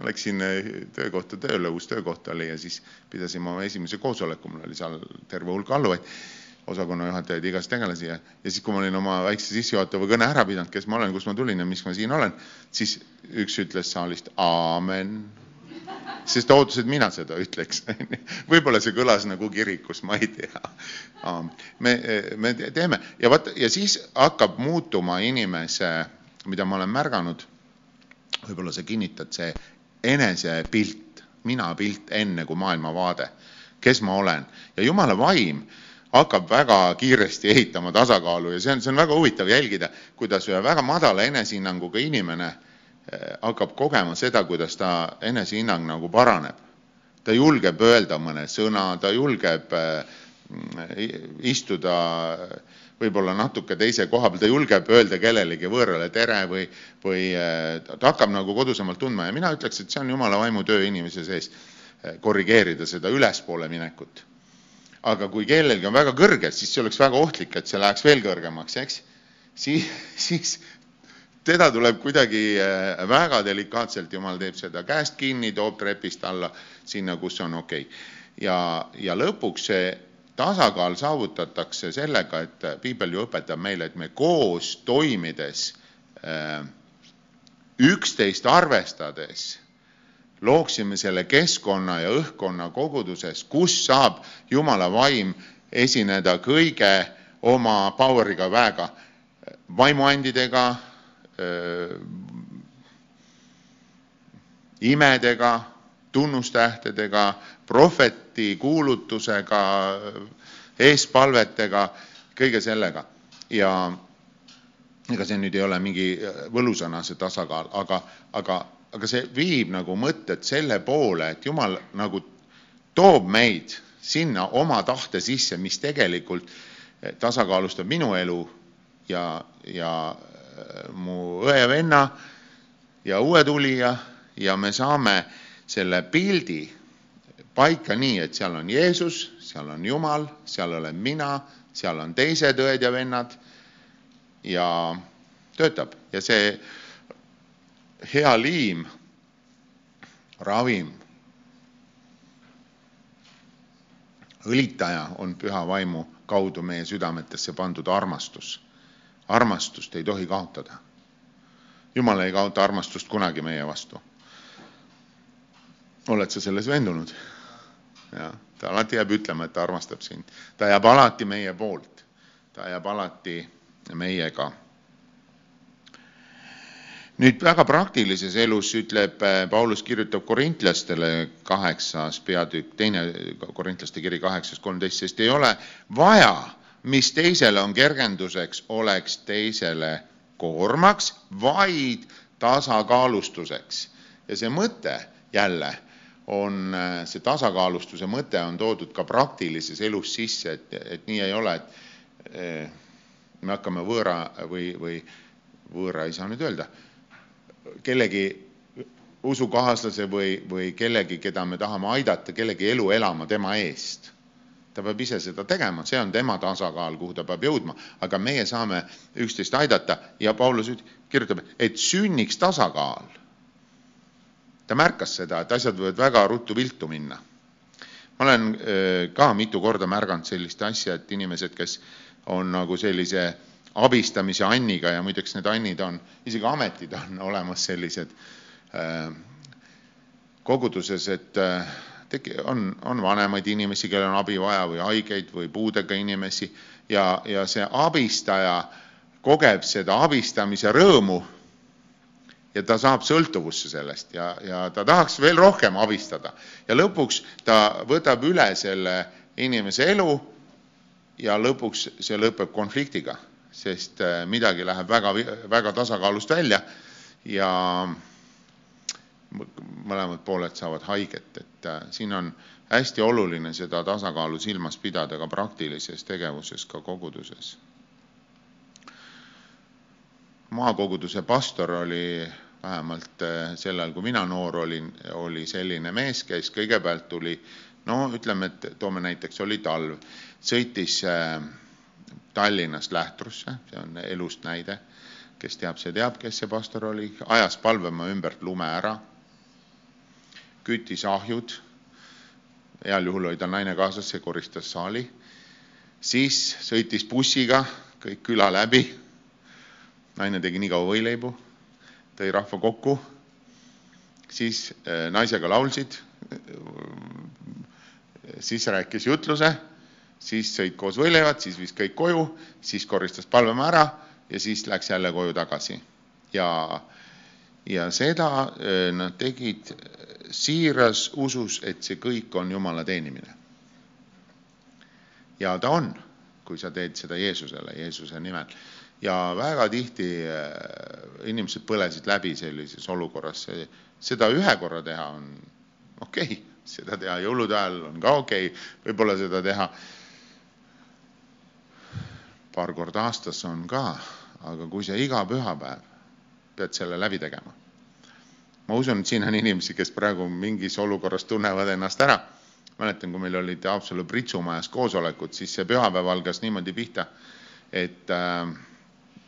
A: ma läksin eh, töökohta tööle, uus töökoht oli ja siis pidasime oma esimese koosoleku, mul oli seal terve hulk alluvaid, osakonna juhatajaid, igast tegelasi ja, ja siis, kui ma olin oma väikse sissejuhatava kõne ära pidanud, kes ma olen, kust ma tulin ja miks ma siin olen, siis üks ütles saalist aamen. Sest ta ootas, et mina seda ütleks. võib-olla see kõlas nagu kirikus, ma ei tea. me, me teeme. Ja vot ja siis hakkab muutuma inimese, mida ma olen märganud, võib-olla sa kinnitad, see enesepilt, minapilt enne kui maailmavaade, kes ma olen? Ja jumala vaim hakkab väga kiiresti ehitama tasakaalu ja see on, see on väga huvitav jälgida, kuidas ühe väga madala enesehinnanguga inimene Eh, hakkab kogema seda, kuidas ta enesehinnang nagu paraneb. ta julgeb öelda mõne sõna, ta julgeb eh, istuda võib-olla natuke teise koha peal, ta julgeb öelda kellelegi võõrale tere või, või eh, ta hakkab nagu kodusemalt tundma ja mina ütleks, et see on jumala vaimu töö inimese sees, korrigeerida seda ülespoole minekut. Aga kui kellelgi on väga kõrge, siis see oleks väga ohtlik, et see läheks veel kõrgemaks, eks? Siis, siis teda tuleb kuidagi äh, väga delikaatselt, jumal teeb seda käest kinni, toob trepist alla sinna, kus on okei. Okay.. ja, ja lõpuks see tasakaal saavutatakse sellega, et piibel ju õpetab meile, et me koos toimides, äh, üksteist arvestades, looksime selle keskkonna ja õhkkonna koguduses, kus saab Jumala vaim esineda kõige oma power'iga, väega, vaimuandidega imedega, tunnustähtedega, prohveti kuulutusega, eespalvetega, kõige sellega. ja ega see nüüd ei ole mingi võlusõna, see tasakaal, aga, aga, aga see viib nagu mõtted selle poole, et Jumal nagu toob meid sinna oma tahte sisse, mis tegelikult tasakaalustab minu elu ja, ja mu õe ja venna ja uue tulija ja me saame selle pildi paika nii, et seal on Jeesus, seal on Jumal, seal olen mina, seal on teised õed ja vennad ja töötab. Ja see hea liim, ravim, õlitaja on püha vaimu kaudu meie südametesse pandud armastus armastust ei tohi kaotada. Jumal ei kaota armastust kunagi meie vastu. oled sa selles veendunud? jah, ta alati jääb ütlema, et ta armastab sind, ta jääb alati meie poolt. ta jääb alati meiega. Nüüd väga praktilises elus ütleb Paulus kirjutab korintlastele kaheksas peatükk, teine korintlaste kiri kaheksas kolmteist, sest ei ole vaja, mis teisele on kergenduseks, oleks teisele koormaks, vaid tasakaalustuseks. ja see mõte jälle on, see tasakaalustuse mõte on toodud ka praktilises elus sisse, et, et nii ei ole, et me hakkame võõra või, või võõra ei saa nüüd öelda, kellegi usukaaslase või, või kellegi, keda me tahame aidata, kellegi elu elama tema eest. ta peab ise seda tegema, see on tema tasakaal, kuhu ta peab jõudma, aga meie saame üksteist aidata ja Paulus kirjutab, et sünniks tasakaal. ta märkas seda, et asjad võivad väga ruttu viltu minna. ma olen ka mitu korda märganud sellist asja, et inimesed, kes on nagu sellise abistamise Anniga ja muideks need Annid on, isegi ametid on olemas sellised äh, koguduses, et äh, teki, on, on vanemaid inimesi, kellel on abi vaja või haigeid või puudega inimesi ja, ja see abistaja kogeb seda abistamise rõõmu ja ta saab sõltuvusse sellest ja, ja ta tahaks veel rohkem abistada. Ja lõpuks ta võtab üle selle inimese elu ja lõpuks see lõpeb konfliktiga, sest äh, midagi läheb väga, väga tasakaalust välja ja mõlemad pooled saavad haiget, et äh, siin on hästi oluline seda tasakaalu silmas pidada ka praktilises tegevuses, ka koguduses. maakoguduse pastor oli vähemalt äh, sel ajal, kui mina noor olin, oli selline mees, kes kõigepealt tuli no ütleme, et toome näiteks, oli talv, sõitis äh, Tallinnast Lähtrusse, see on elust näide, kes teab, see teab, kes see pastor oli, ajas palvema ümbert lume ära, küttis ahjud, heal juhul oli tal naine kaasas, see koristas saali, siis sõitis bussiga kõik küla läbi, naine tegi nii kaua võileibu, tõi rahva kokku, siis äh, naisega laulsid, siis rääkis jutluse, siis sõid koos võileivad, siis viis kõik koju, siis koristas palvemaa ära ja siis läks jälle koju tagasi. ja, ja seda äh, nad tegid siiras usus, et see kõik on Jumala teenimine. ja ta on, kui sa teed seda Jeesusele, Jeesuse nimel. ja väga tihti äh, inimesed põlesid läbi sellises olukorras, seda ühe korra teha on okei okay seda teha jõulude ajal on ka okei okay., võib-olla seda teha paar korda aastas on ka, aga kui sa iga pühapäev pead selle läbi tegema. ma usun, et siin on inimesi, kes praegu mingis olukorras tunnevad ennast ära. mäletan, kui meil olid Haapsalu Pritsu majas koosolekud, siis see pühapäev algas niimoodi pihta, et äh,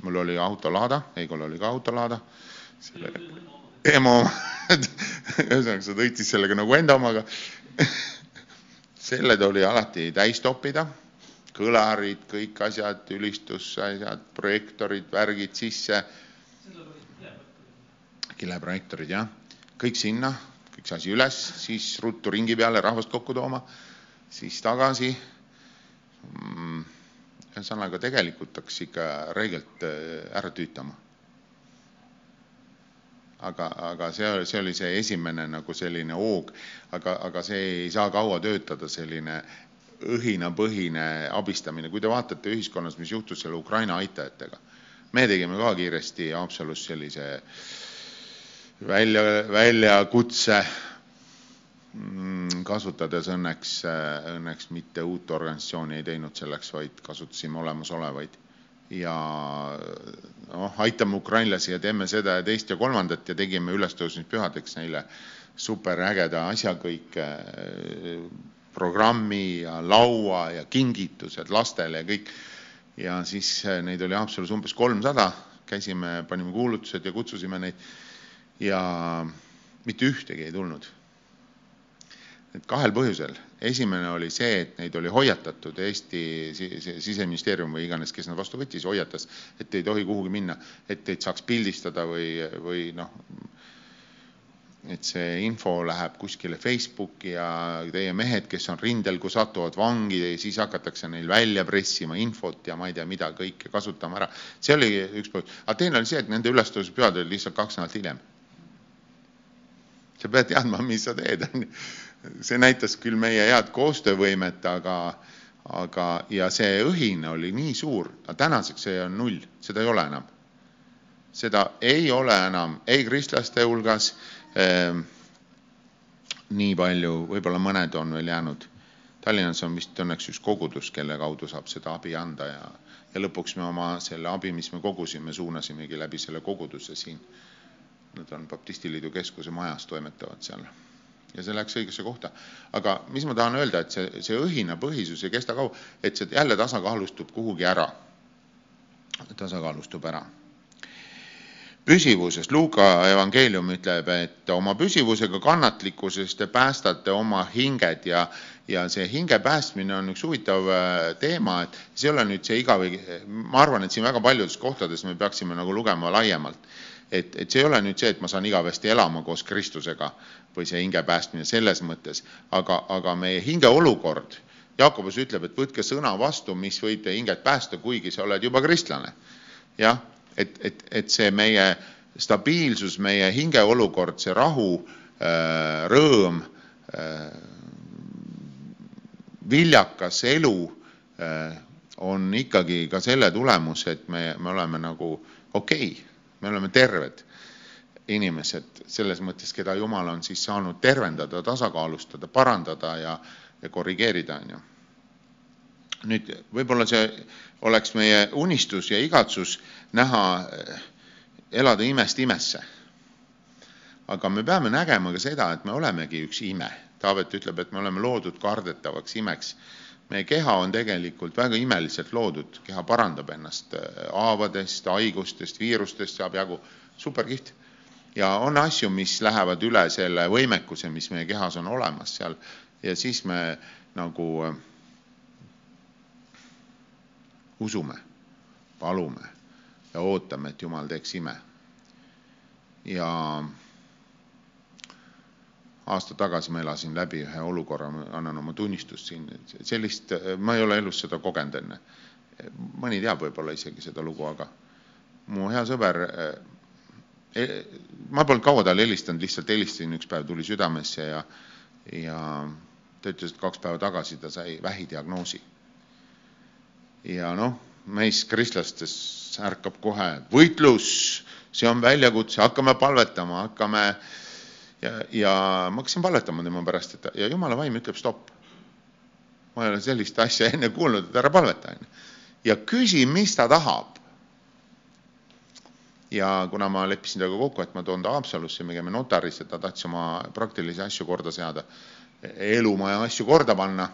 A: mul oli autolaada, Heigol oli ka autolaada, selle emo ühesõnaga, sa tõid siis sellega nagu enda omaga selled oli alati täis toppida, kõlarid, kõik asjad, ülistusasjad, projektorid, värgid sisse. kileprojektorid jah, kõik sinna, kõik see asi üles, siis ruttu ringi peale rahvast kokku tooma, siis tagasi. Mm, ühesõnaga tegelikult hakkas ikka räigelt äh, ära tüütama aga, aga see, see oli see esimene nagu selline hoog, aga, aga see ei saa kaua töötada, selline õhinapõhine abistamine, kui te vaatate ühiskonnas, mis juhtus selle Ukraina aitajatega. me tegime ka kiiresti Haapsalus sellise välja, väljakutse mm, kasutades õnneks, õnneks mitte uut organisatsiooni ei teinud selleks, vaid kasutasime olemasolevaid ja noh, aitame ukrainlasi ja teeme seda ja teist ja kolmandat ja tegime ülestõusmispühadeks neile superägeda asja kõik, programmi ja laua ja kingitused lastele ja kõik. ja siis äh, neid oli Haapsalus umbes kolmsada, käisime, panime kuulutused ja kutsusime neid. Ja mitte ühtegi ei tulnud. Et kahel põhjusel. esimene oli see, et neid oli hoiatatud, Eesti siseministeerium või iganes, kes nad vastu võttis, hoiatas, et ei tohi kuhugi minna, et teid saaks pildistada või, või noh, et see info läheb kuskile Facebooki ja teie mehed, kes on rindel, kui satuvad vangi, siis hakatakse neil välja pressima infot ja ma ei tea, mida kõike kasutama ära. see oli üks põhjus, aga teine oli see, et nende ülestõusmispühad olid lihtsalt kaks nädalat hiljem. sa pead teadma, mis sa teed, on ju. see näitas küll meie head koostöövõimet, aga, aga, ja see õhin oli nii suur, aga tänaseks see on null, seda ei ole enam. seda ei ole enam ei kristlaste hulgas nii palju, võib-olla mõned on veel jäänud. Tallinnas on vist õnneks üks kogudus, kelle kaudu saab seda abi anda ja, ja lõpuks me oma selle abi, mis me kogusime, suunasimegi läbi selle koguduse siin. Nad on Baptistiliidu keskuse majas, toimetavad seal ja see läks õigesse kohta. aga mis ma tahan öelda, et see, see õhinapõhisus ei kesta kaua, et see jälle tasakaalustub kuhugi ära. tasakaalustub ära püsivusest. Luuka evangeelium ütleb, et oma püsivusega kannatlikkusest te päästate oma hinged ja, ja see hinge päästmine on üks huvitav äh, teema, et see ei ole nüüd see igav, ma arvan, et siin väga paljudes kohtades me peaksime nagu lugema laiemalt. et, et see ei ole nüüd see, et ma saan igavesti elama koos Kristusega või see hinge päästmine selles mõttes, aga, aga meie hinge olukord, Jaakobus ütleb, et võtke sõna vastu, mis võib teie hinget päästa, kuigi sa oled juba kristlane. jah et, et, et see meie stabiilsus, meie hingeolukord, see rahu, äh, rõõm, äh, viljakas elu äh, on ikkagi ka selle tulemus, et me, me oleme nagu okei okay,, me oleme terved inimesed selles mõttes, keda Jumal on siis saanud tervendada, tasakaalustada, parandada ja, ja korrigeerida, on ju. Nüüd võib-olla see oleks meie unistus ja igatsus näha, eh, elada imest imesse. aga me peame nägema ka seda, et me olemegi üks ime. Taavet ütleb, et me oleme loodud kardetavaks imeks. meie keha on tegelikult väga imeliselt loodud, keha parandab ennast eh, haavadest, haigustest, viirustest saab jagu, superkihvt. ja on asju, mis lähevad üle selle võimekuse, mis meie kehas on olemas seal ja siis me nagu äh, usume, palume ja ootame, et Jumal teeks ime. ja aasta tagasi ma elasin läbi ühe olukorra, ma annan oma tunnistust siin, sellist, ma ei ole elus seda kogenud enne. mõni teab võib-olla isegi seda lugu, aga mu hea sõber, ma polnud kaua talle helistanud, lihtsalt helistasin, üks päev tuli südamesse ja, ja ta ütles, et kaks päeva tagasi ta sai vähidiagnoosi ja noh, meis kristlastes ärkab kohe võitlus, see on väljakutse, hakkame palvetama, hakkame ja, ja ma hakkasin palvetama tema pärast, et ja jumala vaim ütleb stopp. ma ei ole sellist asja enne kuulnud, et ära palveta, onju. ja küsi, mis ta tahab. ja kuna ma leppisin temaga kokku, et ma toon ta Haapsalusse, me käime notarisse, ta tahtis oma praktilisi asju korda seada, elumaja asju korda panna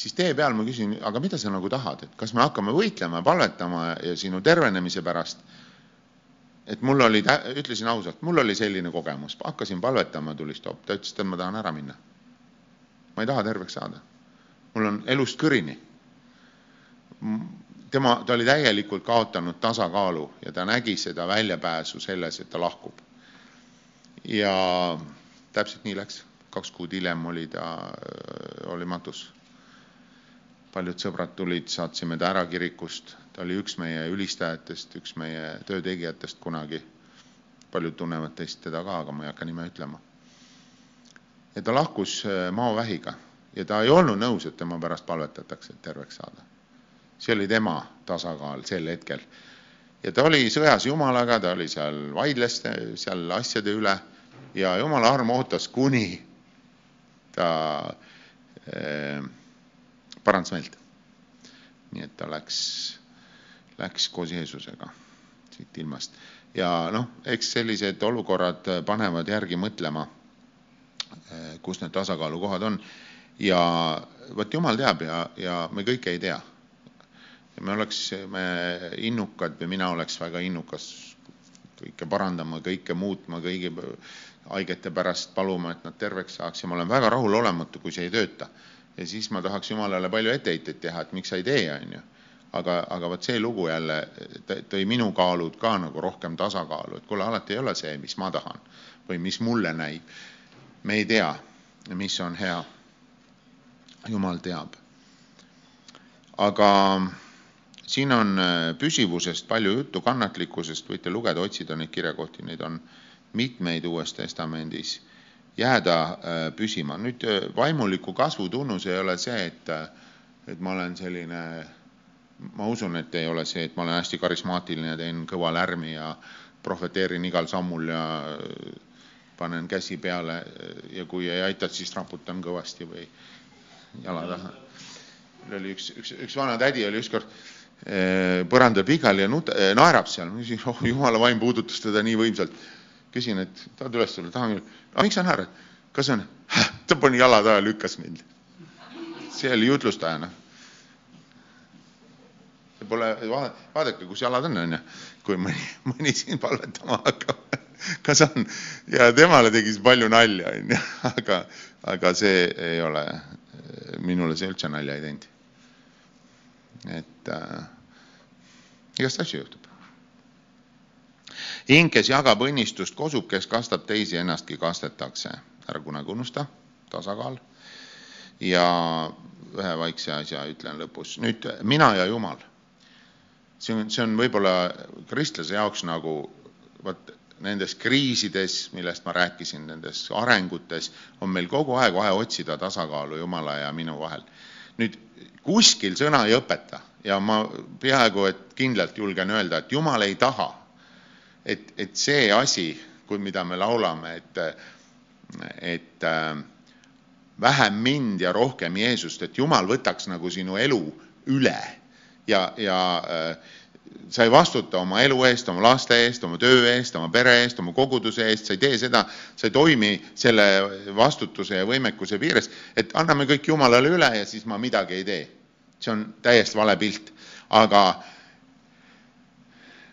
A: siis tee peal ma küsin, aga mida sa nagu tahad, et kas me hakkame võitlema, palvetama sinu tervenemise pärast. et mul oli, ütlesin ausalt, mul oli selline kogemus, hakkasin palvetama, tuli stopp, ta ütles, et ma tahan ära minna. ma ei taha terveks saada. mul on elust kõrini. tema, ta oli täielikult kaotanud tasakaalu ja ta nägi seda väljapääsu selles, et ta lahkub. ja täpselt nii läks, kaks kuud hiljem oli ta, oli matus paljud sõbrad tulid, saatsime ta ära kirikust, ta oli üks meie ülistajatest, üks meie töötegijatest kunagi. paljud tunnevad teist teda ka, aga ma ei hakka nime ütlema. ja ta lahkus äh, maovähiga ja ta ei olnud nõus, et tema pärast palvetatakse, et terveks saada. see oli tema tasakaal sel hetkel. ja ta oli sõjas Jumalaga, ta oli seal, vaidles seal asjade üle ja Jumala arm ootas, kuni ta äh, parandas meelt. nii et ta läks, läks koos Jeesusega siit ilmast ja noh, eks sellised olukorrad panevad järgi mõtlema, kus need tasakaalukohad on ja vot jumal teab ja, ja me kõike ei tea. me oleksime innukad või mina oleks väga innukas kõike parandama, kõike muutma, kõigi haigete pärast paluma, et nad terveks saaks ja ma olen väga rahulolematu, kui see ei tööta ja siis ma tahaks Jumalale palju etteheiteid teha, et miks sa ei tee, on ju. aga, aga vot see lugu jälle tõi minu kaalud ka nagu rohkem tasakaalu, et kuule, alati ei ole see, mis ma tahan või mis mulle näib. me ei tea, mis on hea. jumal teab. aga siin on püsivusest palju juttu, kannatlikkusest võite lugeda, otsida neid kirjakohti, neid on mitmeid Uues Testamendis jääda püsima. nüüd vaimuliku kasvu tunnus ei ole see, et, et ma olen selline ma usun, et ei ole see, et ma olen hästi karismaatiline, teen kõva lärmi ja prohveteerin igal sammul ja panen käsi peale ja kui ei aita, siis raputan kõvasti või jala taha. mul oli üks, üks, üks vana tädi oli ükskord põrandal pikali ja nut-, naerab seal, ma küsin, oh jumala vaim puudutas teda nii võimsalt. Küsin, et tahad üles tulla, tahan küll. aga miks sa naerad? kas on? ta pani jala taha lükkas mind. see oli jutlustajana pole, vaadake, kus jalad on, on ju, kui mõni, mõni siin palvetama hakkab. kas on ja temale tegi see palju nalja, on ju, aga, aga see ei ole, minule see üldse nalja ei teinud. et äh, igast asju juhtub. Hing, kes jagab õnnistust, kosub, kes kastab teisi, ennastki kastetakse. ära kunagi unusta, tasakaal. ja ühe vaikse asja ütlen lõpus. nüüd mina ja Jumal see on, see on võib-olla kristlase jaoks nagu vot nendes kriisides, millest ma rääkisin, nendes arengutes, on meil kogu aeg vaja otsida tasakaalu Jumala ja minu vahel. nüüd kuskil sõna ei õpeta ja ma peaaegu et kindlalt julgen öelda, et Jumal ei taha, et, et see asi, kui, mida me laulame, et, et äh, vähem mind ja rohkem Jeesust, et Jumal võtaks nagu sinu elu üle ja, ja äh, sa ei vastuta oma elu eest, oma laste eest, oma töö eest, oma pere eest, oma koguduse eest, sa ei tee seda, sa ei toimi selle vastutuse ja võimekuse piires, et anname kõik Jumalale üle ja siis ma midagi ei tee. see on täiesti vale pilt, aga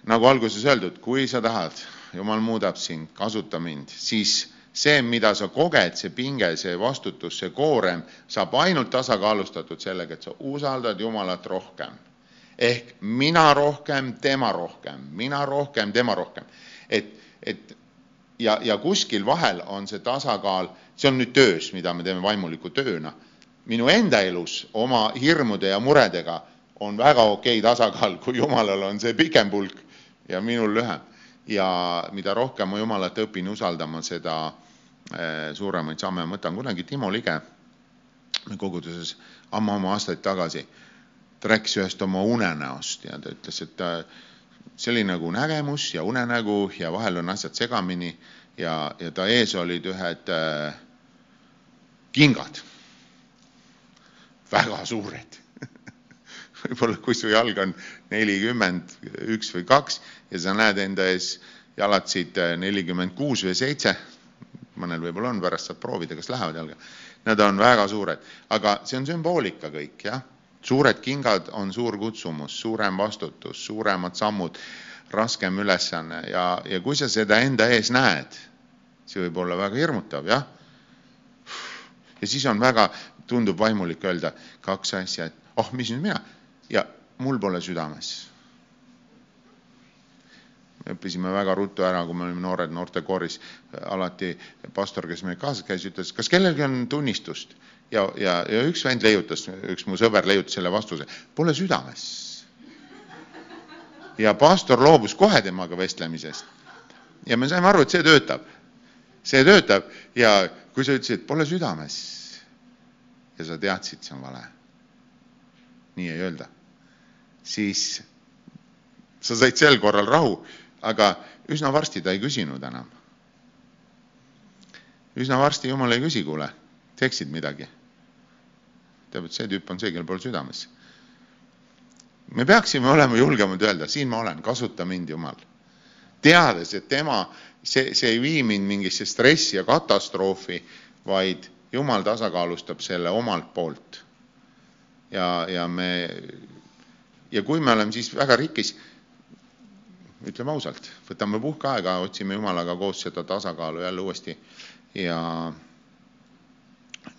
A: nagu alguses öeldud, kui sa tahad, Jumal muudab sind, kasuta mind, siis see, mida sa koged, see pinge, see vastutus, see koorem saab ainult tasakaalustatud sellega, et sa usaldad Jumalat rohkem ehk mina rohkem, tema rohkem, mina rohkem, tema rohkem. et, et ja, ja kuskil vahel on see tasakaal, see on nüüd töös, mida me teeme vaimuliku tööna. minu enda elus oma hirmude ja muredega on väga okei tasakaal, kui jumalal on see pikem pulk ja minul lühem. ja mida rohkem ma Jumalat õpin usaldama, seda äh, suuremaid samme ma võtan. kunagi Timo Lige koguduses ammu-ammu aastaid tagasi ta rääkis ühest oma unenäost ja ta ütles, et ta, see oli nagu nägemus ja unenägu ja vahel on asjad segamini ja, ja ta ees olid ühed äh, kingad, väga suured võib-olla kui su jalg on nelikümmend üks või kaks ja sa näed enda ees jalatsid äh, nelikümmend kuus või seitse, mõnel võib-olla on, pärast saad proovida, kas lähevad jalga. Nad on väga suured, aga see on sümboolika kõik, jah suured kingad on suur kutsumus, suurem vastutus, suuremad sammud, raskem ülesanne ja, ja kui sa seda enda ees näed, see võib olla väga hirmutav, jah. ja siis on väga, tundub vaimulik öelda kaks asja, et oh, mis nüüd mina mul pole südames. me õppisime väga ruttu ära, kui me olime noored noortekooris, alati pastor, kes meil kaasas käis, ütles, kas kellelgi on tunnistust ja, ja, ja üks vend leiutas, üks mu sõber leiutas selle vastuse, pole südames. ja pastor loobus kohe temaga vestlemisest. ja me saime aru, et see töötab. see töötab ja kui sa ütlesid, pole südames ja sa teadsid, see on vale, nii ei öelda, siis sa said sel korral rahu, aga üsna varsti ta ei küsinud enam. üsna varsti jumal ei küsi, kuule, teeksid midagi teab, et see tüüp on see, kellel pole südames. me peaksime olema julgemad öelda, siin ma olen, kasuta mind, Jumal. teades, et tema, see, see ei vii mind mingisse stressi ja katastroofi, vaid Jumal tasakaalustab selle omalt poolt. ja, ja me, ja kui me oleme siis väga rikkis, ütleme ausalt, võtame puhkeaega, otsime Jumalaga koos seda tasakaalu jälle uuesti ja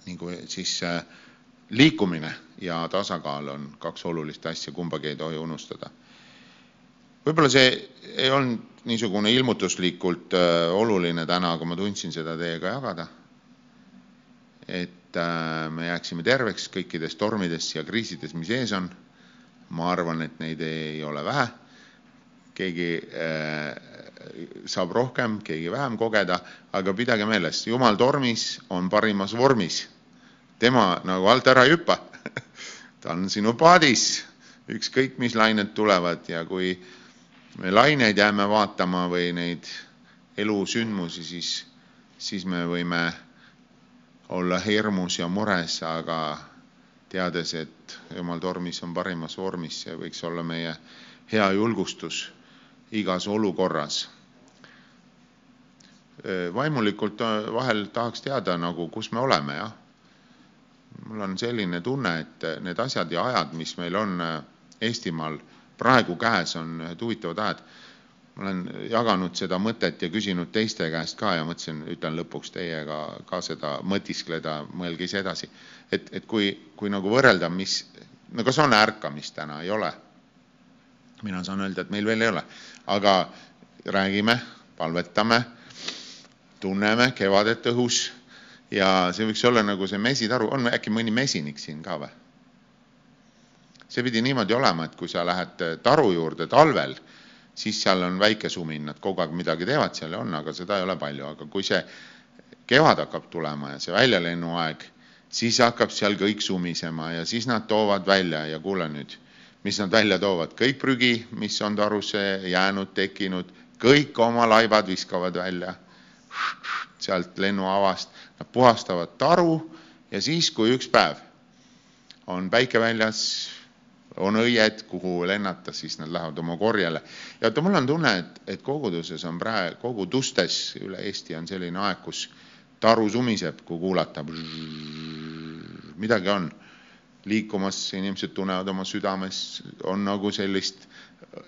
A: nagu siis äh, liikumine ja tasakaal on kaks olulist asja, kumbagi ei tohi unustada. võib-olla see ei olnud niisugune ilmutuslikult äh, oluline täna, aga ma tundsin seda teiega jagada. et äh, me jääksime terveks kõikides tormides ja kriisides, mis ees on. Ma arvan, et neid ei ole vähe. keegi äh, saab rohkem, keegi vähem kogeda, aga pidage meeles, jumal tormis on parimas vormis. Tema nagu alt ära ei hüppa. Ta on sinu paadis, ükskõik mis lained tulevad. Ja kui me laineid jääme vaatama või neid elusündmusi, siis, siis me võime olla hirmus ja mures, aga teades, et jumal tormis on parimas vormis, see võiks olla meie hea julgustus igas olukorras. vaimulikult vahel tahaks teada nagu, kus me oleme, jah mul on selline tunne, et need asjad ja ajad, mis meil on Eestimaal praegu käes, on ühed huvitavad ajad. Olen jaganud seda mõtet ja küsinud teiste käest ka ja mõtlesin, ütlen lõpuks teiega ka seda mõtiskleda, mõelge ise edasi. et, et kui, kui nagu võrrelda, mis, no kas on ärkamist täna, ei ole? mina saan öelda, et meil veel ei ole, aga räägime, palvetame, tunneme kevadet õhus ja see võiks olla nagu see mesitaru, on äkki mõni mesinik siin ka või? see pidi niimoodi olema, et kui sa lähed taru juurde talvel, siis seal on väike sumin, nad kogu aeg midagi teevad seal on, aga seda ei ole palju, aga kui see kevad hakkab tulema ja see väljalennuaeg, siis hakkab seal kõik sumisema ja siis nad toovad välja ja kuule nüüd, mis nad välja toovad, kõik prügi, mis on tarusse jäänud, tekkinud, kõik oma laibad viskavad välja. Sealt lennuavast. Nad puhastavad taru ja siis, kui üks päev on päike väljas, on õied, kuhu lennata, siis nad lähevad oma korjele. ja vaata, mul on tunne, et, et koguduses on praegu, kogudustes üle Eesti on selline aeg, kus taru sumiseb, kui kuulata. midagi on liikumas, inimesed tunnevad oma südames, on nagu sellist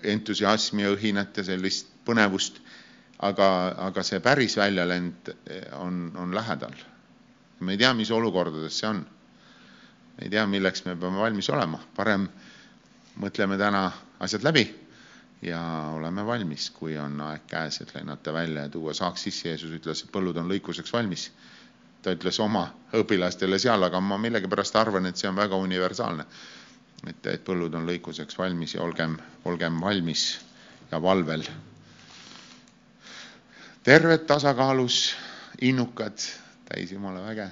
A: entusiasmi õhinat ja sellist põnevust aga, aga see päris väljalend on, on lähedal. me ei tea, mis olukordades see on. ei tea, milleks me peame valmis olema, parem mõtleme täna asjad läbi ja oleme valmis, kui on aeg käes, et lennata välja ja tuua saak sisse. Jeesus ütles, et põllud on lõikuseks valmis. ta ütles oma õpilastele seal, aga ma millegipärast arvan, et see on väga universaalne. et, et põllud on lõikuseks valmis ja olgem, olgem valmis ja valvel terved, tasakaalus, innukad, täis Jumala väge,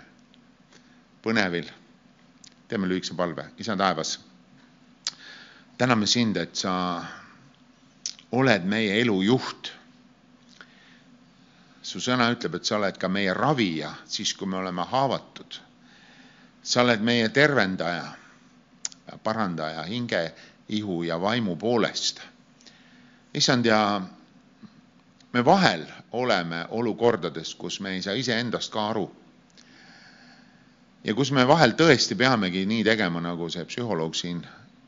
A: põnevil. teeme lühikese palve, isa taevas. Täname sind, et sa oled meie elu juht. su sõna ütleb, et sa oled ka meie ravija, siis kui me oleme haavatud. sa oled meie tervendaja, parandaja hinge, ihu ja vaimu poolest. issand ja me vahel oleme olukordades, kus me ei saa iseendast ka aru. ja kus me vahel tõesti peamegi nii tegema, nagu see psühholoog siin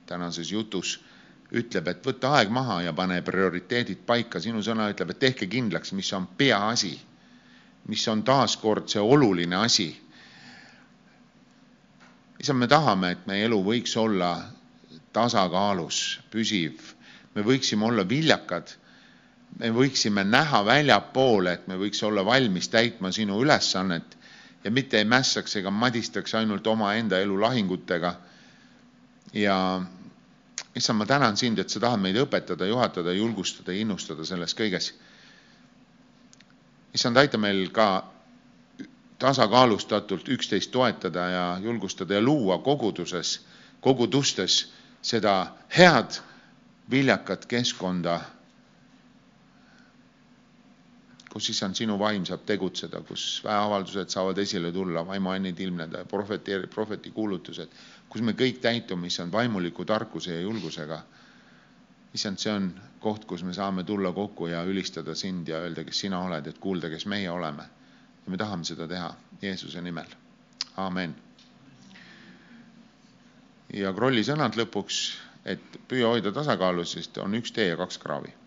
A: tänases jutus ütleb, et võta aeg maha ja pane prioriteedid paika, sinu sõna ütleb, et tehke kindlaks, mis on peaasi, mis on taaskord see oluline asi. issand, me tahame, et meie elu võiks olla tasakaalus, püsiv, me võiksime olla viljakad me võiksime näha väljapoole, et me võiks olla valmis täitma sinu ülesannet ja mitte ei mässaks ega madistaks ainult omaenda elu lahingutega. Ja issand, ma tänan sind, et sa tahad meid õpetada, juhatada, julgustada, innustada selles kõiges. issand, aita meil ka tasakaalustatult üksteist toetada ja julgustada ja luua koguduses, kogudustes seda head viljakat keskkonda kus issand sinu vaim saab tegutseda, kus väeavaldused saavad esile tulla, vaimuannid ilmneda, prohveti, prohveti kuulutused, kus me kõik täitume, issand, vaimuliku tarkuse ja julgusega. issand, see on koht, kus me saame tulla kokku ja ülistada sind ja öelda, kes sina oled, et kuulda, kes meie oleme. ja me tahame seda teha Jeesuse nimel. amen. ja Krolli sõnad lõpuks, et püüa hoida tasakaalu, sest on üks tee ja kaks kraavi